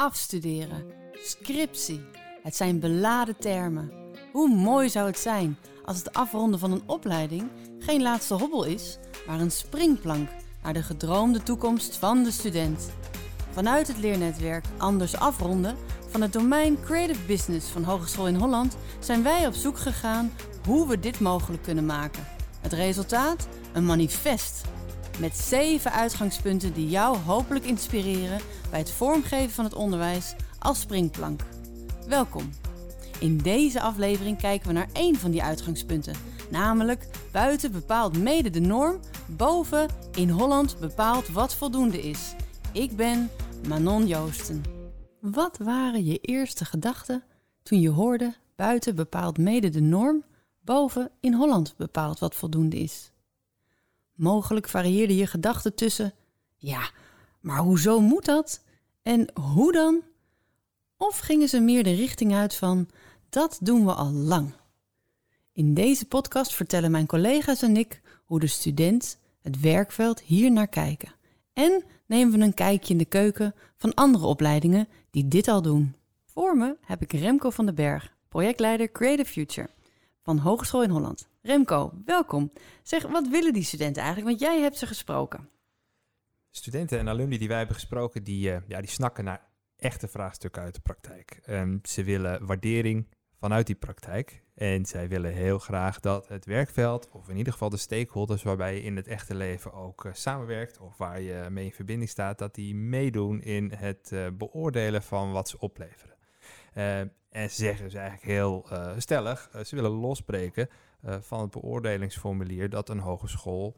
Afstuderen, scriptie. Het zijn beladen termen. Hoe mooi zou het zijn als het afronden van een opleiding geen laatste hobbel is, maar een springplank naar de gedroomde toekomst van de student. Vanuit het leernetwerk Anders Afronden van het domein Creative Business van Hogeschool in Holland zijn wij op zoek gegaan hoe we dit mogelijk kunnen maken. Het resultaat? Een manifest. Met zeven uitgangspunten die jou hopelijk inspireren bij het vormgeven van het onderwijs als springplank. Welkom. In deze aflevering kijken we naar één van die uitgangspunten, namelijk buiten bepaalt mede de norm, boven in Holland bepaalt wat voldoende is. Ik ben Manon Joosten. Wat waren je eerste gedachten toen je hoorde buiten bepaalt mede de norm, boven in Holland bepaalt wat voldoende is? Mogelijk varieerde je gedachten tussen ja, maar hoezo moet dat? En hoe dan? Of gingen ze meer de richting uit van dat doen we al lang? In deze podcast vertellen mijn collega's en ik hoe de student, het werkveld hier naar kijken. En nemen we een kijkje in de keuken van andere opleidingen die dit al doen. Voor me heb ik Remco van den Berg, projectleider Creative Future van Hogeschool in Holland. Remco, welkom. Zeg, wat willen die studenten eigenlijk? Want jij hebt ze gesproken. Studenten en alumni die wij hebben gesproken, die, uh, ja, die snakken naar echte vraagstukken uit de praktijk. Um, ze willen waardering vanuit die praktijk. En zij willen heel graag dat het werkveld, of in ieder geval de stakeholders waarbij je in het echte leven ook uh, samenwerkt, of waar je mee in verbinding staat, dat die meedoen in het uh, beoordelen van wat ze opleveren. En ze zeggen dus eigenlijk heel stellig, ze willen losbreken van het beoordelingsformulier dat een hogeschool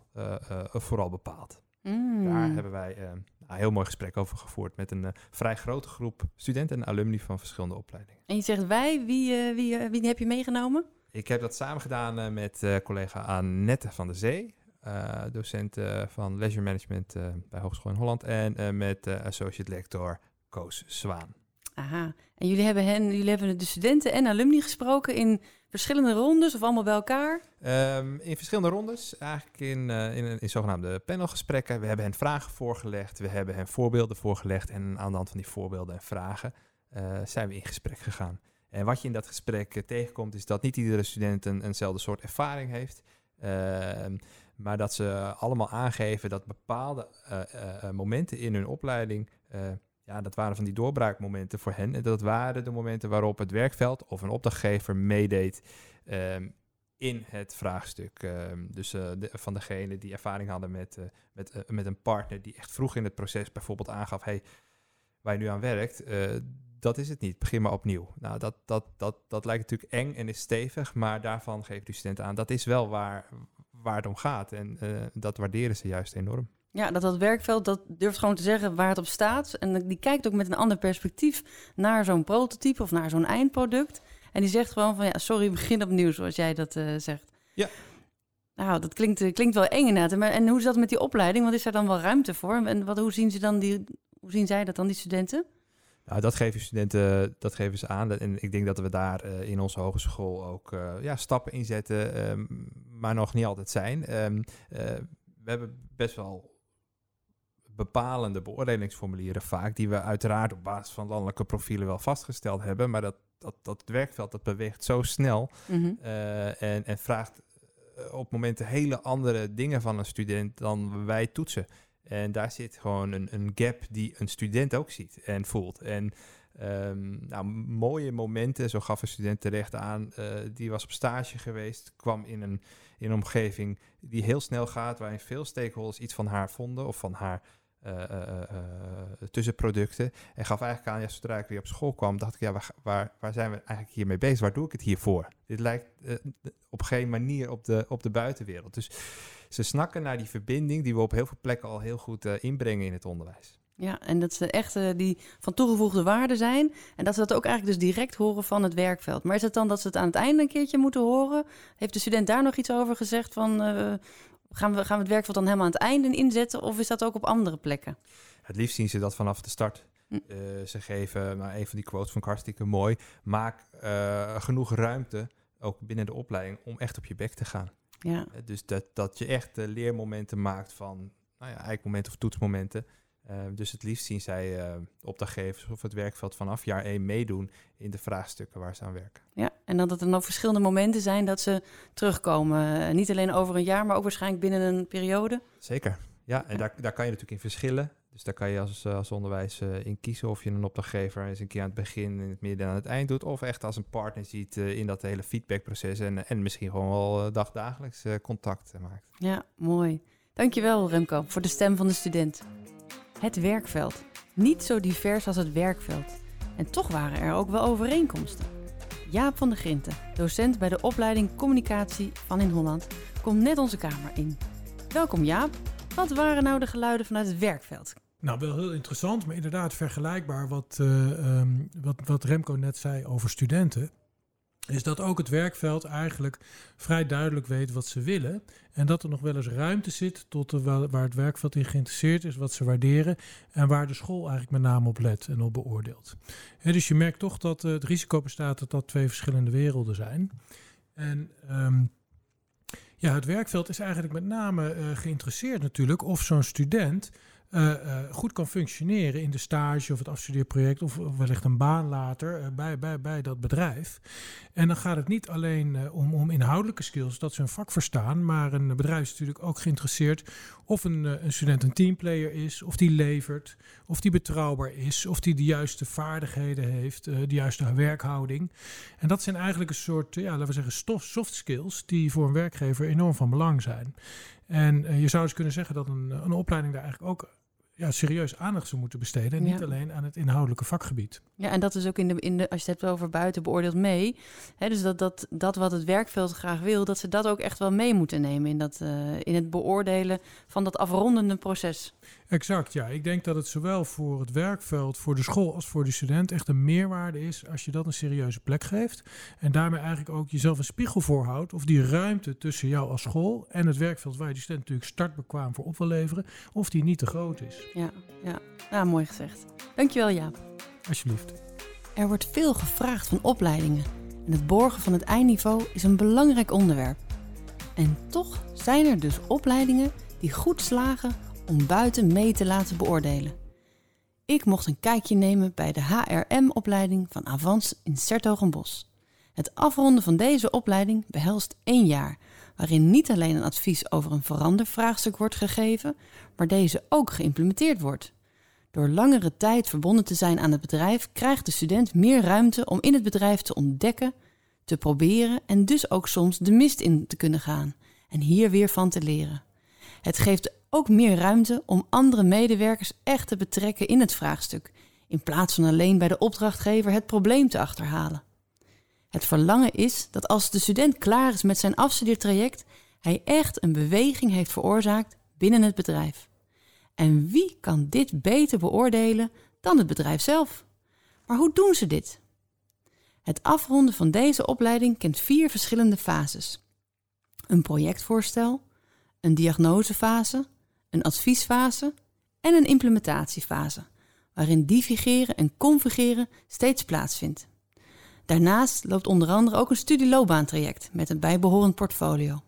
vooral bepaalt. Mm. Daar hebben wij uh, een heel mooi gesprek over gevoerd met een vrij grote groep studenten en alumni van verschillende opleidingen. En je zegt wij, wie, wie, wie heb je meegenomen? Ik heb dat samen gedaan met collega Annette van der Zee, docent van Leisure Management bij Hogeschool in Holland, en met associate lector Koos Zwaan. Aha, en jullie hebben, hen, jullie hebben de studenten en alumni gesproken in verschillende rondes of allemaal bij elkaar? Um, in verschillende rondes, eigenlijk in, uh, in, in, zogenaamde panelgesprekken. We hebben hen vragen voorgelegd, we hebben hen voorbeelden voorgelegd en aan de hand van die voorbeelden en vragen uh, zijn we in gesprek gegaan. En wat je in dat gesprek uh, tegenkomt is dat niet iedere student een, eenzelfde soort ervaring heeft. Ehm, maar dat ze allemaal aangeven dat bepaalde momenten in hun opleiding ja, dat waren van die doorbraakmomenten voor hen. En dat waren de momenten waarop het werkveld of een opdrachtgever meedeed ehm, in het vraagstuk. Um, dus de, van degene die ervaring hadden met, uh, met, uh, met een partner die echt vroeg in het proces bijvoorbeeld aangaf: hey, waar je nu aan werkt, dat is het niet. Begin maar opnieuw. Nou, dat, dat, dat, dat lijkt natuurlijk eng en is stevig, maar daarvan geven de studenten aan: dat is wel waar, waar het om gaat. En dat waarderen ze juist enorm. Ja, dat dat werkveld, dat durft gewoon te zeggen waar het op staat. En die kijkt ook met een ander perspectief naar zo'n prototype of naar zo'n eindproduct. En die zegt gewoon van, ja, sorry, begin opnieuw, zoals jij dat uh, zegt. Ja. Nou, dat klinkt, eh, klinkt wel eng inderdaad. Maar, en hoe is dat met die opleiding? Wat is daar dan wel ruimte voor? En wat, hoe zien ze dan die, hoe zien zij dat dan, die studenten? Nou, dat geven studenten, dat geven ze aan. En ik denk dat we daar uh, in onze hogeschool ook uh, ja, stappen in zetten, um, maar nog niet altijd zijn. Um, we hebben best wel bepalende beoordelingsformulieren vaak, die we uiteraard op basis van landelijke profielen wel vastgesteld hebben, maar dat, dat, dat werkveld dat beweegt zo snel mm en, en vraagt eh, op momenten hele andere dingen van een student dan wij toetsen. En daar zit gewoon een, een gap die een student ook ziet en voelt. En um, nou, mooie momenten, zo gaf een student terecht aan, uh, die was op stage geweest, kwam in een, in een omgeving die heel snel gaat, waarin veel stakeholders iets van haar vonden of van haar uh, tussenproducten. En gaf eigenlijk aan, ja, zodra ik weer op school kwam, dacht ik, ja, waar, waar, waar zijn we eigenlijk hiermee bezig? Waar doe ik het hiervoor? Dit lijkt op geen manier op de, op de buitenwereld. Dus ze snakken naar die verbinding die we op heel veel plekken al heel goed inbrengen in het onderwijs. Ja, en dat ze echt die van toegevoegde waarde zijn. En dat ze dat ook eigenlijk dus direct horen van het werkveld. Maar is het dan dat ze het aan het einde een keertje moeten horen? Heeft de student daar nog iets over gezegd van Gaan we, gaan we het werkveld dan helemaal aan het einde inzetten of is dat ook op andere plekken? Het liefst zien ze dat vanaf de start. Hm. Uh, ze geven, nou, een van die quotes van hartstikke mooi, maak uh, genoeg ruimte, ook binnen de opleiding, om echt op je bek te gaan. Ja. Uh, dus dat, dat je echt leermomenten maakt van, nou ja, eikmomenten of toetsmomenten, dus het liefst zien zij opdrachtgevers of het werkveld vanaf jaar 1 meedoen in de vraagstukken waar ze aan werken. Ja, en dat het dan verschillende momenten zijn dat ze terugkomen. niet alleen over een jaar, maar ook waarschijnlijk binnen een periode. Zeker, ja. En daar, daar kan je natuurlijk in verschillen. Dus daar kan je als, als onderwijs in kiezen of je een opdrachtgever eens een keer aan het begin, in het midden en aan het eind doet. Of echt als een partner ziet in dat hele feedbackproces en, en misschien gewoon wel dagdagelijks contact maakt. Ja, mooi. Dankjewel Remco voor de stem van de student. Het werkveld. Niet zo divers als het werkveld. En toch waren er ook wel overeenkomsten. Jaap van der Grinten, docent bij de opleiding Communicatie van in Holland, komt net onze kamer in. Welkom Jaap. Wat waren nou de geluiden vanuit het werkveld? Nou, wel heel interessant, maar inderdaad vergelijkbaar wat, uh, um, wat, wat Remco net zei over studenten is dat ook het werkveld eigenlijk vrij duidelijk weet wat ze willen. En dat er nog wel eens ruimte zit tot waar het werkveld in geïnteresseerd is, wat ze waarderen. En waar de school eigenlijk met name op let en op beoordeelt. dus je merkt toch dat uh, het risico bestaat dat dat twee verschillende werelden zijn. En um, ja, het werkveld is eigenlijk met name uh, geïnteresseerd natuurlijk of zo'n student uh, uh, goed kan functioneren in de stage of het afstudeerproject of wellicht een baan later uh, bij, bij, bij dat bedrijf. En dan gaat het niet alleen om, om inhoudelijke skills, dat ze een vak verstaan, maar een bedrijf is natuurlijk ook geïnteresseerd of een, een student een teamplayer is, of die levert, of die betrouwbaar is, of die de juiste vaardigheden heeft, de juiste werkhouding. En dat zijn eigenlijk een soort, ja, laten we zeggen, soft skills die voor een werkgever enorm van belang zijn. En je zou eens kunnen zeggen dat een, een opleiding daar eigenlijk ook ja, serieus aandacht zou moeten besteden. En niet alleen aan het inhoudelijke vakgebied. Ja, en dat is ook in de, in de als je het hebt over buiten beoordeeld mee. Hè, dus dat, dat, dat wat het werkveld graag wil, dat ze dat ook echt wel mee moeten nemen in, dat, uh, in het beoordelen van dat afrondende proces. Exact, ja. Ik denk dat het zowel voor het werkveld, voor de school als voor de student echt een meerwaarde is als je dat een serieuze plek geeft. En daarmee eigenlijk ook jezelf een spiegel voorhoudt of die ruimte tussen jou als school en het werkveld waar je die student natuurlijk startbekwaam voor op wil leveren, of die niet te groot is. Ja, ja. Nou, mooi gezegd. Dankjewel Jaap. Alsjeblieft. Er wordt veel gevraagd van opleidingen en het borgen van het eindniveau is een belangrijk onderwerp. En toch zijn er dus opleidingen die goed slagen om buiten mee te laten beoordelen. Ik mocht een kijkje nemen bij de HRM-opleiding van Avans in Sertogenbos. Het afronden van deze opleiding behelst één jaar, waarin niet alleen een advies over een verandervraagstuk wordt gegeven, maar deze ook geïmplementeerd wordt. Door langere tijd verbonden te zijn aan het bedrijf, krijgt de student meer ruimte om in het bedrijf te ontdekken, te proberen en dus ook soms de mist in te kunnen gaan en hier weer van te leren. Het geeft ook meer ruimte om andere medewerkers echt te betrekken in het vraagstuk, in plaats van alleen bij de opdrachtgever het probleem te achterhalen. Het verlangen is dat als de student klaar is met zijn afstudeertraject, hij echt een beweging heeft veroorzaakt binnen het bedrijf. En wie kan dit beter beoordelen dan het bedrijf zelf? Maar hoe doen ze dit? Het afronden van deze opleiding kent vier verschillende fases: een projectvoorstel, een diagnosefase, een adviesfase en een implementatiefase, waarin divigeren en configureren steeds plaatsvindt. Daarnaast loopt onder andere ook een studieloopbaantraject met een bijbehorend portfolio.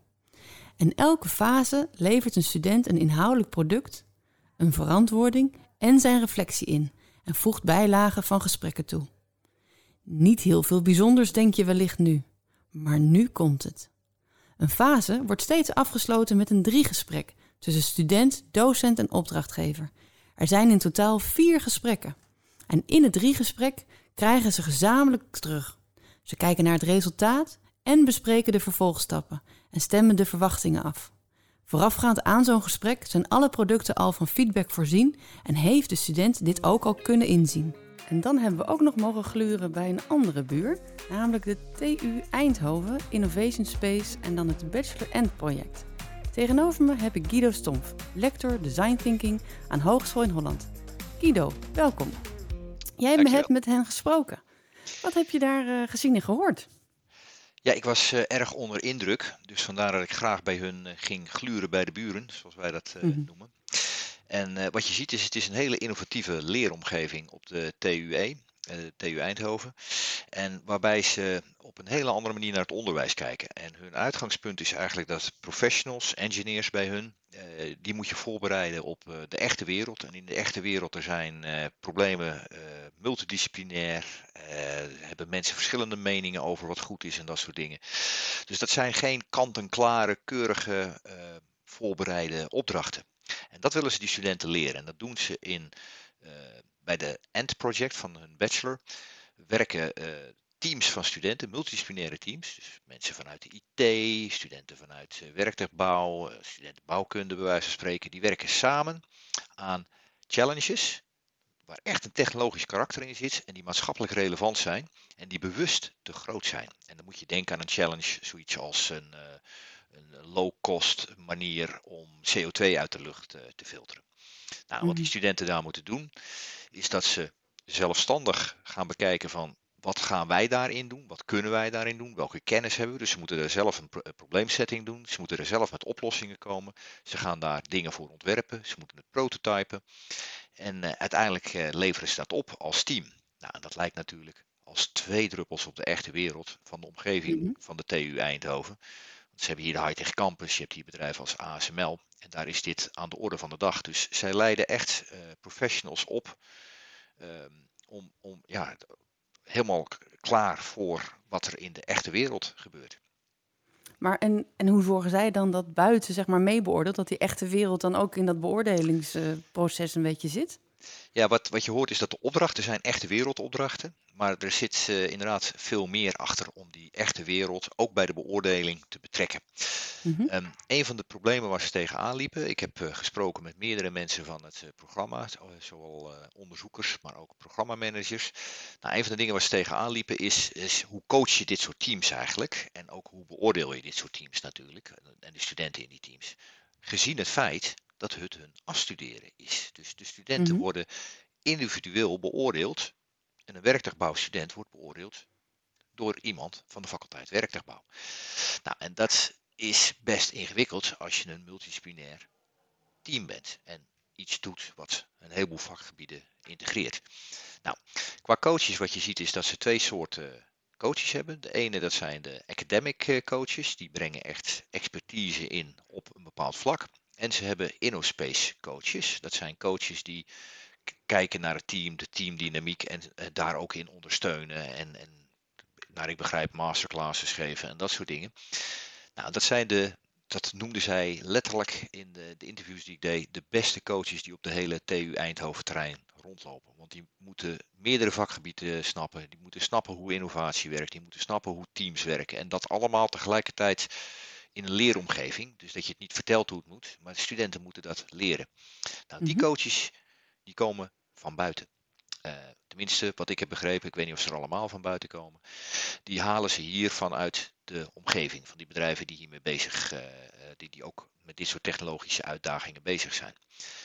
En elke fase levert een student een inhoudelijk product, een verantwoording en zijn reflectie in en voegt bijlagen van gesprekken toe. Niet heel veel bijzonders denk je wellicht nu, maar nu komt het. Een fase wordt steeds afgesloten met een driegesprek tussen student, docent en opdrachtgever. Er zijn in totaal vier gesprekken. En in het driegesprek krijgen ze gezamenlijk terug. Ze kijken naar het resultaat en bespreken de vervolgstappen en stemmen de verwachtingen af. Voorafgaand aan zo'n gesprek zijn alle producten al van feedback voorzien en heeft de student dit ook al kunnen inzien. En dan hebben we ook nog mogen gluren bij een andere buur, namelijk de TU Eindhoven Innovation Space en dan het Bachelor End project. Tegenover me heb ik Guido Stomf, lector Design Thinking aan Hogeschool in Holland. Guido, welkom. Jij hebt met hen gesproken. Wat heb je daar uh, gezien en gehoord? Ja, ik was uh, erg onder indruk. Dus vandaar dat ik graag bij hun uh, ging gluren bij de buren, zoals wij dat mm -hmm. noemen. En wat je ziet is, het is een hele innovatieve leeromgeving op de TUE. De TU Eindhoven. En waarbij ze op een hele andere manier naar het onderwijs kijken. En hun uitgangspunt is eigenlijk dat professionals, engineers bij hun, die moet je voorbereiden op de echte wereld. En in de echte wereld er zijn problemen multidisciplinair, hebben mensen verschillende meningen over wat goed is en dat soort dingen. Dus dat zijn geen kant-en-klare, keurige, voorbereide opdrachten. En dat willen ze die studenten leren. En dat doen ze in, bij de END project van hun bachelor. Werken uh, teams van studenten, multidisciplinaire teams. Dus mensen vanuit de IT, studenten vanuit uh, werktuigbouw, studenten bouwkunde bij wijze van spreken. Die werken samen aan challenges waar echt een technologisch karakter in zit en die maatschappelijk relevant zijn en die bewust te groot zijn. En dan moet je denken aan een challenge, zoiets als een, een low-cost manier om CO2 uit de lucht eh, te filteren. Nou, wat die mhm. studenten daar moeten doen, is dat ze zelfstandig gaan bekijken van wat gaan wij daarin doen? Wat kunnen wij daarin doen? Welke kennis hebben we? Dus ze moeten er zelf een probleemsetting doen. Ze moeten er zelf met oplossingen komen. Ze gaan daar dingen voor ontwerpen. Ze moeten het prototypen. En uh, uiteindelijk uh, leveren ze dat op als team. Nou, en dat lijkt natuurlijk als twee druppels op de echte wereld van de omgeving mhm. van de TU Eindhoven. Ze hebben hier de Hightech Campus, je hebt hier bedrijven als ASML. En daar is dit aan de orde van de dag. Dus zij leiden echt uh, professionals op ehm, om, om ja, helemaal klaar voor wat er in de echte wereld gebeurt. Maar en, en hoe zorgen zij dan dat buiten zeg maar meebeoordeelt, dat die echte wereld dan ook in dat beoordelingsproces een beetje zit? Ja, wat, wat je hoort is dat de opdrachten zijn echte wereldopdrachten. Maar er zit uh, inderdaad veel meer achter om die echte wereld ook bij de beoordeling te betrekken. Mm een van de problemen waar ze tegenaan liepen, ik heb uh, gesproken met meerdere mensen van het uh, programma, zowel onderzoekers, maar ook programmamanagers. Nou, een van de dingen waar ze tegenaan liepen is, is hoe coach je dit soort teams eigenlijk? En ook hoe beoordeel je dit soort teams natuurlijk, en de studenten in die teams. Gezien het feit dat het hun afstuderen is. Dus de studenten mhm. worden individueel beoordeeld. En een werktuigbouwstudent wordt beoordeeld door iemand van de faculteit werktuigbouw. Nou, en dat is best ingewikkeld als je een multidisciplinair team bent en iets doet wat een heleboel vakgebieden integreert. Nou, qua coaches wat je ziet is dat ze twee soorten coaches hebben. De ene dat zijn de academic eh, coaches, die brengen echt expertise in op een bepaald vlak. En ze hebben InnoSpace coaches. Dat zijn coaches die kijken naar het team, de teamdynamiek en daar ook in ondersteunen. En, en naar ik begrijp masterclasses geven en dat soort dingen. Nou, dat zijn de, dat noemden zij letterlijk in de, de interviews die ik deed, de beste coaches die op de hele TU Eindhoven terrein rondlopen. Want die moeten meerdere vakgebieden snappen. Die moeten snappen hoe innovatie werkt. Die moeten snappen hoe teams werken. En dat allemaal tegelijkertijd in een leeromgeving. Dus dat je het niet vertelt hoe het moet, maar de studenten moeten dat leren. Nou, die mhm. coaches die komen van buiten. Uh, tenminste, wat ik heb begrepen, ik weet niet of ze er allemaal van buiten komen. Die halen ze hier vanuit de omgeving van die bedrijven die hiermee bezig, uh, die, die ook met dit soort technologische uitdagingen bezig zijn.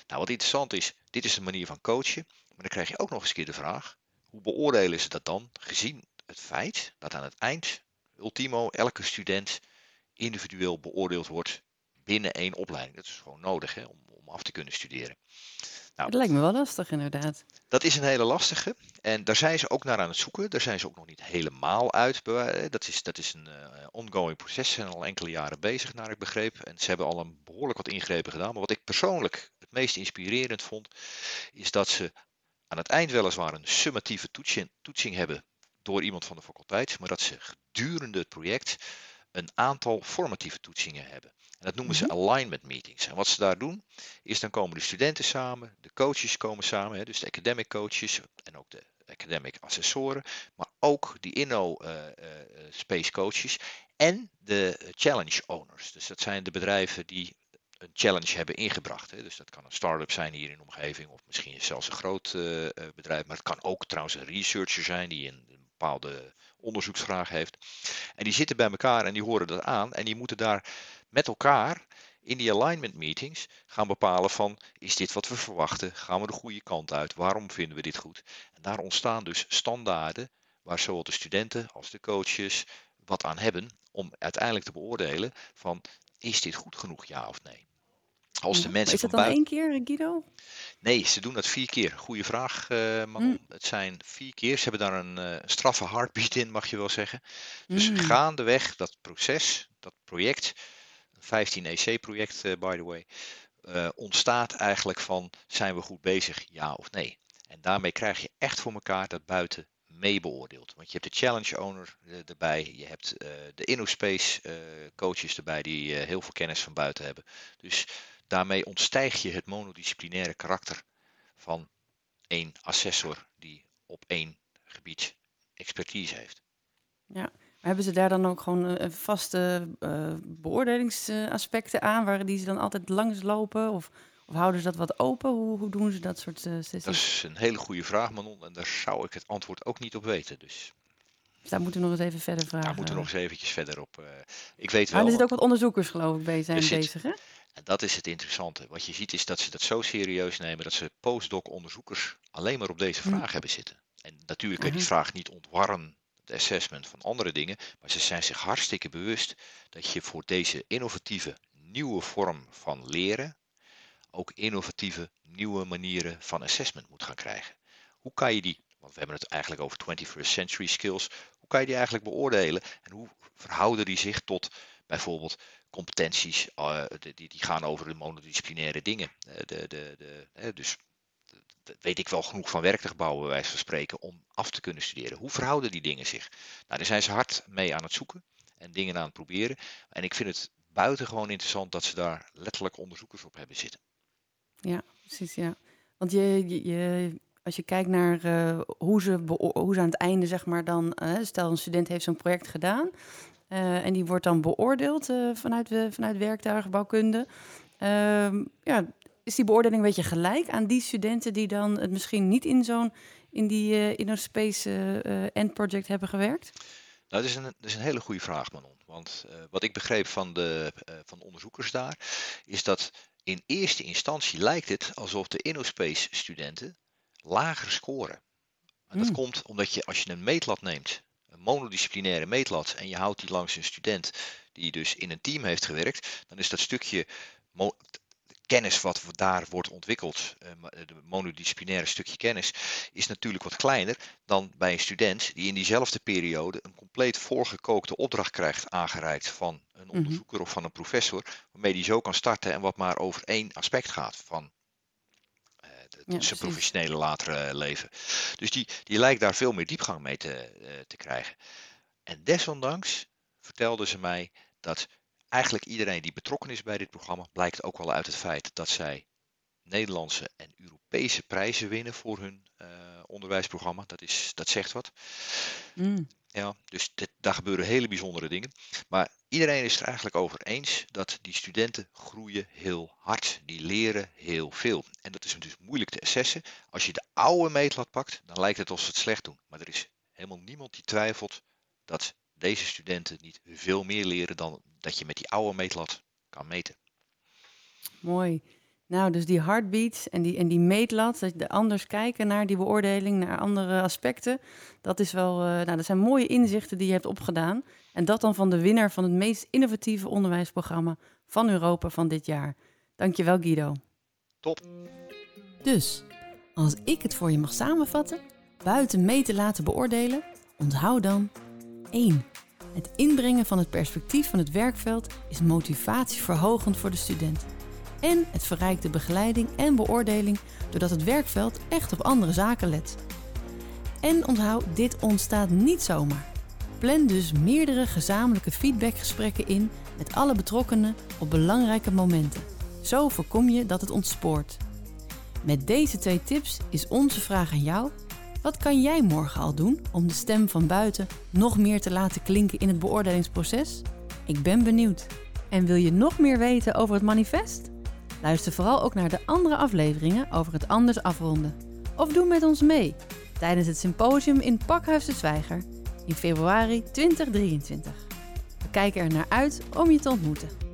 Nou, wat interessant is, dit is een manier van coachen, maar dan krijg je ook nog eens keer de vraag, hoe beoordelen ze dat dan, gezien het feit dat aan het eind, ultimo, elke student individueel beoordeeld wordt binnen één opleiding. Dat is gewoon nodig hè, om, om af te kunnen studeren. Nou, dat lijkt me wel lastig inderdaad. Dat is een hele lastige. En daar zijn ze ook naar aan het zoeken. Daar zijn ze ook nog niet helemaal uit. Dat is, dat is een uh, ongoing proces. Ze zijn al enkele jaren bezig, naar ik begreep. En ze hebben al een behoorlijk wat ingrepen gedaan. Maar wat ik persoonlijk het meest inspirerend vond, is dat ze aan het eind weliswaar een summatieve toetsing, toetsing hebben door iemand van de faculteit. Maar dat ze gedurende het project een aantal formatieve toetsingen hebben. En dat noemen ze mhm. alignment meetings. En wat ze daar doen, is dan komen de studenten samen, de coaches komen samen, hè, dus de academic coaches en ook de academic assessoren, maar ook die Inno uh, uh, Space coaches en de challenge owners. Dus dat zijn de bedrijven die een challenge hebben ingebracht. Hè. Dus dat kan een start-up zijn hier in de omgeving, of misschien zelfs een groot uh, bedrijf. Maar het kan ook trouwens een researcher zijn die een, een bepaalde onderzoeksvraag heeft. En die zitten bij elkaar en die horen dat aan. En die moeten daar met elkaar in die alignment meetings gaan bepalen van is dit wat we verwachten? Gaan we de goede kant uit? Waarom vinden we dit goed? En daar ontstaan dus standaarden waar zowel de studenten als de coaches wat aan hebben om uiteindelijk te beoordelen van is dit goed genoeg ja of nee. Als de mensen is dat dan één keer, Guido? Nee, ze doen dat vier keer. Goeie vraag, uh. Mm. Het zijn vier keer. Ze hebben daar een uh, straffe heartbeat in, mag je wel zeggen. Dus mm. gaandeweg dat proces, dat project, 15 EC-project, uh, by the way, ontstaat eigenlijk van zijn we goed bezig, ja of nee. En daarmee krijg je echt voor elkaar dat buiten meebeoordeelt. Want je hebt de challenge owner erbij, je hebt de InnoSpace coaches erbij die heel veel kennis van buiten hebben. Dus Daarmee ontstijg je het monodisciplinaire karakter van één assessor die op één gebied expertise heeft. Ja, hebben ze daar dan ook gewoon uh, vaste uh, beoordelingsaspecten aan, waar die ze dan altijd langs lopen? Of, of houden ze dat wat open? Hoe, hoe doen ze dat soort uh, sessies? Dat is een hele goede vraag, Manon, en daar zou ik het antwoord ook niet op weten. Dus dus daar moeten we nog eens even verder vragen. Daar moeten we nog eens eventjes verder op. ik weet wel. Maar er zitten ook wat onderzoekers, geloof ik, bij zijn bezig, hè? En dat is het interessante. Wat je ziet is dat ze dat zo serieus nemen dat ze postdoc onderzoekers alleen maar op deze hm. vraag hebben zitten. En natuurlijk kun je die mhm. vraag niet ontwarren, het assessment van andere dingen, maar ze zijn zich hartstikke bewust dat je voor deze innovatieve nieuwe vorm van leren ook innovatieve nieuwe manieren van assessment moet gaan krijgen. Hoe kan je die, want we hebben het eigenlijk over 21st century skills, hoe kan je die eigenlijk beoordelen en hoe verhouden die zich tot bijvoorbeeld competenties uh, die, die gaan over de monodisciplinaire dingen. Uh, de, de, de, dus weet ik wel genoeg van werktuigbouwen, bij wijze van spreken, om af te kunnen studeren. Hoe verhouden die dingen zich? Nou, daar zijn ze hard mee aan het zoeken en dingen aan het proberen. En ik vind het buitengewoon interessant dat ze daar letterlijk onderzoekers op hebben zitten. Ja, precies, ja. Want je, je, als je kijkt naar uh, hoe, ze hoe ze aan het einde, zeg maar, dan, stel een student heeft zo'n project gedaan, uh, en die wordt dan beoordeeld uh, vanuit, vanuit werktuigenbouwkunde. Uh, ja, is die beoordeling een beetje gelijk aan die studenten die dan het misschien niet in zo'n in die uh, InnoSpace End Project hebben gewerkt? Nou, dat is een, dat is een hele goede vraag, Manon. Want wat ik begreep van de, van de onderzoekers daar, is dat in eerste instantie lijkt het alsof de InnoSpace studenten lager scoren. En dat hmm. komt omdat je als je een meetlat neemt monodisciplinaire meetlat en je houdt die langs een student die dus in een team heeft gewerkt, dan is dat stukje kennis wat daar wordt ontwikkeld, het monodisciplinaire stukje kennis, is natuurlijk wat kleiner dan bij een student die in diezelfde periode een compleet voorgekookte opdracht krijgt aangereikt van een mhm. onderzoeker of van een professor, waarmee die zo kan starten en wat maar over één aspect gaat van ja, zijn professionele latere leven. Dus die, die lijkt daar veel meer diepgang mee te, eh, te krijgen. En desondanks vertelden ze mij dat eigenlijk iedereen die betrokken is bij dit programma, blijkt ook wel uit het feit dat zij Nederlandse en Europese prijzen winnen voor hun uh, onderwijsprogramma. Dat, is, dat zegt wat. Mm. Ja, dus dit, daar gebeuren hele bijzondere dingen. Maar iedereen is er eigenlijk over eens dat die studenten groeien heel hard. Die leren heel veel. En dat is dus moeilijk te assessen. Als je de oude meetlat pakt, dan lijkt het alsof ze het slecht doen. Maar er is helemaal niemand die twijfelt dat deze studenten niet veel meer leren dan dat je met die oude meetlat kan meten. Mooi. Nou, dus die heartbeats en die, en die meetlat, dat je anders kijken naar die beoordeling, naar andere aspecten. Dat is wel, uh, nou, dat zijn mooie inzichten die je hebt opgedaan. En dat dan van de winnaar van het meest innovatieve onderwijsprogramma van Europa van dit jaar. Dankjewel Guido. Top. Dus, als ik het voor je mag samenvatten, buiten mee te laten beoordelen, onthoud dan 1. Het inbrengen van het perspectief van het werkveld is motivatieverhogend voor de student en het verrijkt de begeleiding en beoordeling doordat het werkveld echt op andere zaken let. En onthoud, dit ontstaat niet zomaar. Plan dus meerdere gezamenlijke feedbackgesprekken in met alle betrokkenen op belangrijke momenten. Zo voorkom je dat het ontspoort. Met deze twee tips is onze vraag aan jou: wat kan jij morgen al doen om de stem van buiten nog meer te laten klinken in het beoordelingsproces? Ik ben benieuwd. En wil je nog meer weten over het manifest? Luister vooral ook naar de andere afleveringen over het anders afronden. Of doe met ons mee tijdens het symposium in Pakhuis de Zwijger in februari 2023. We kijken er naar uit om je te ontmoeten.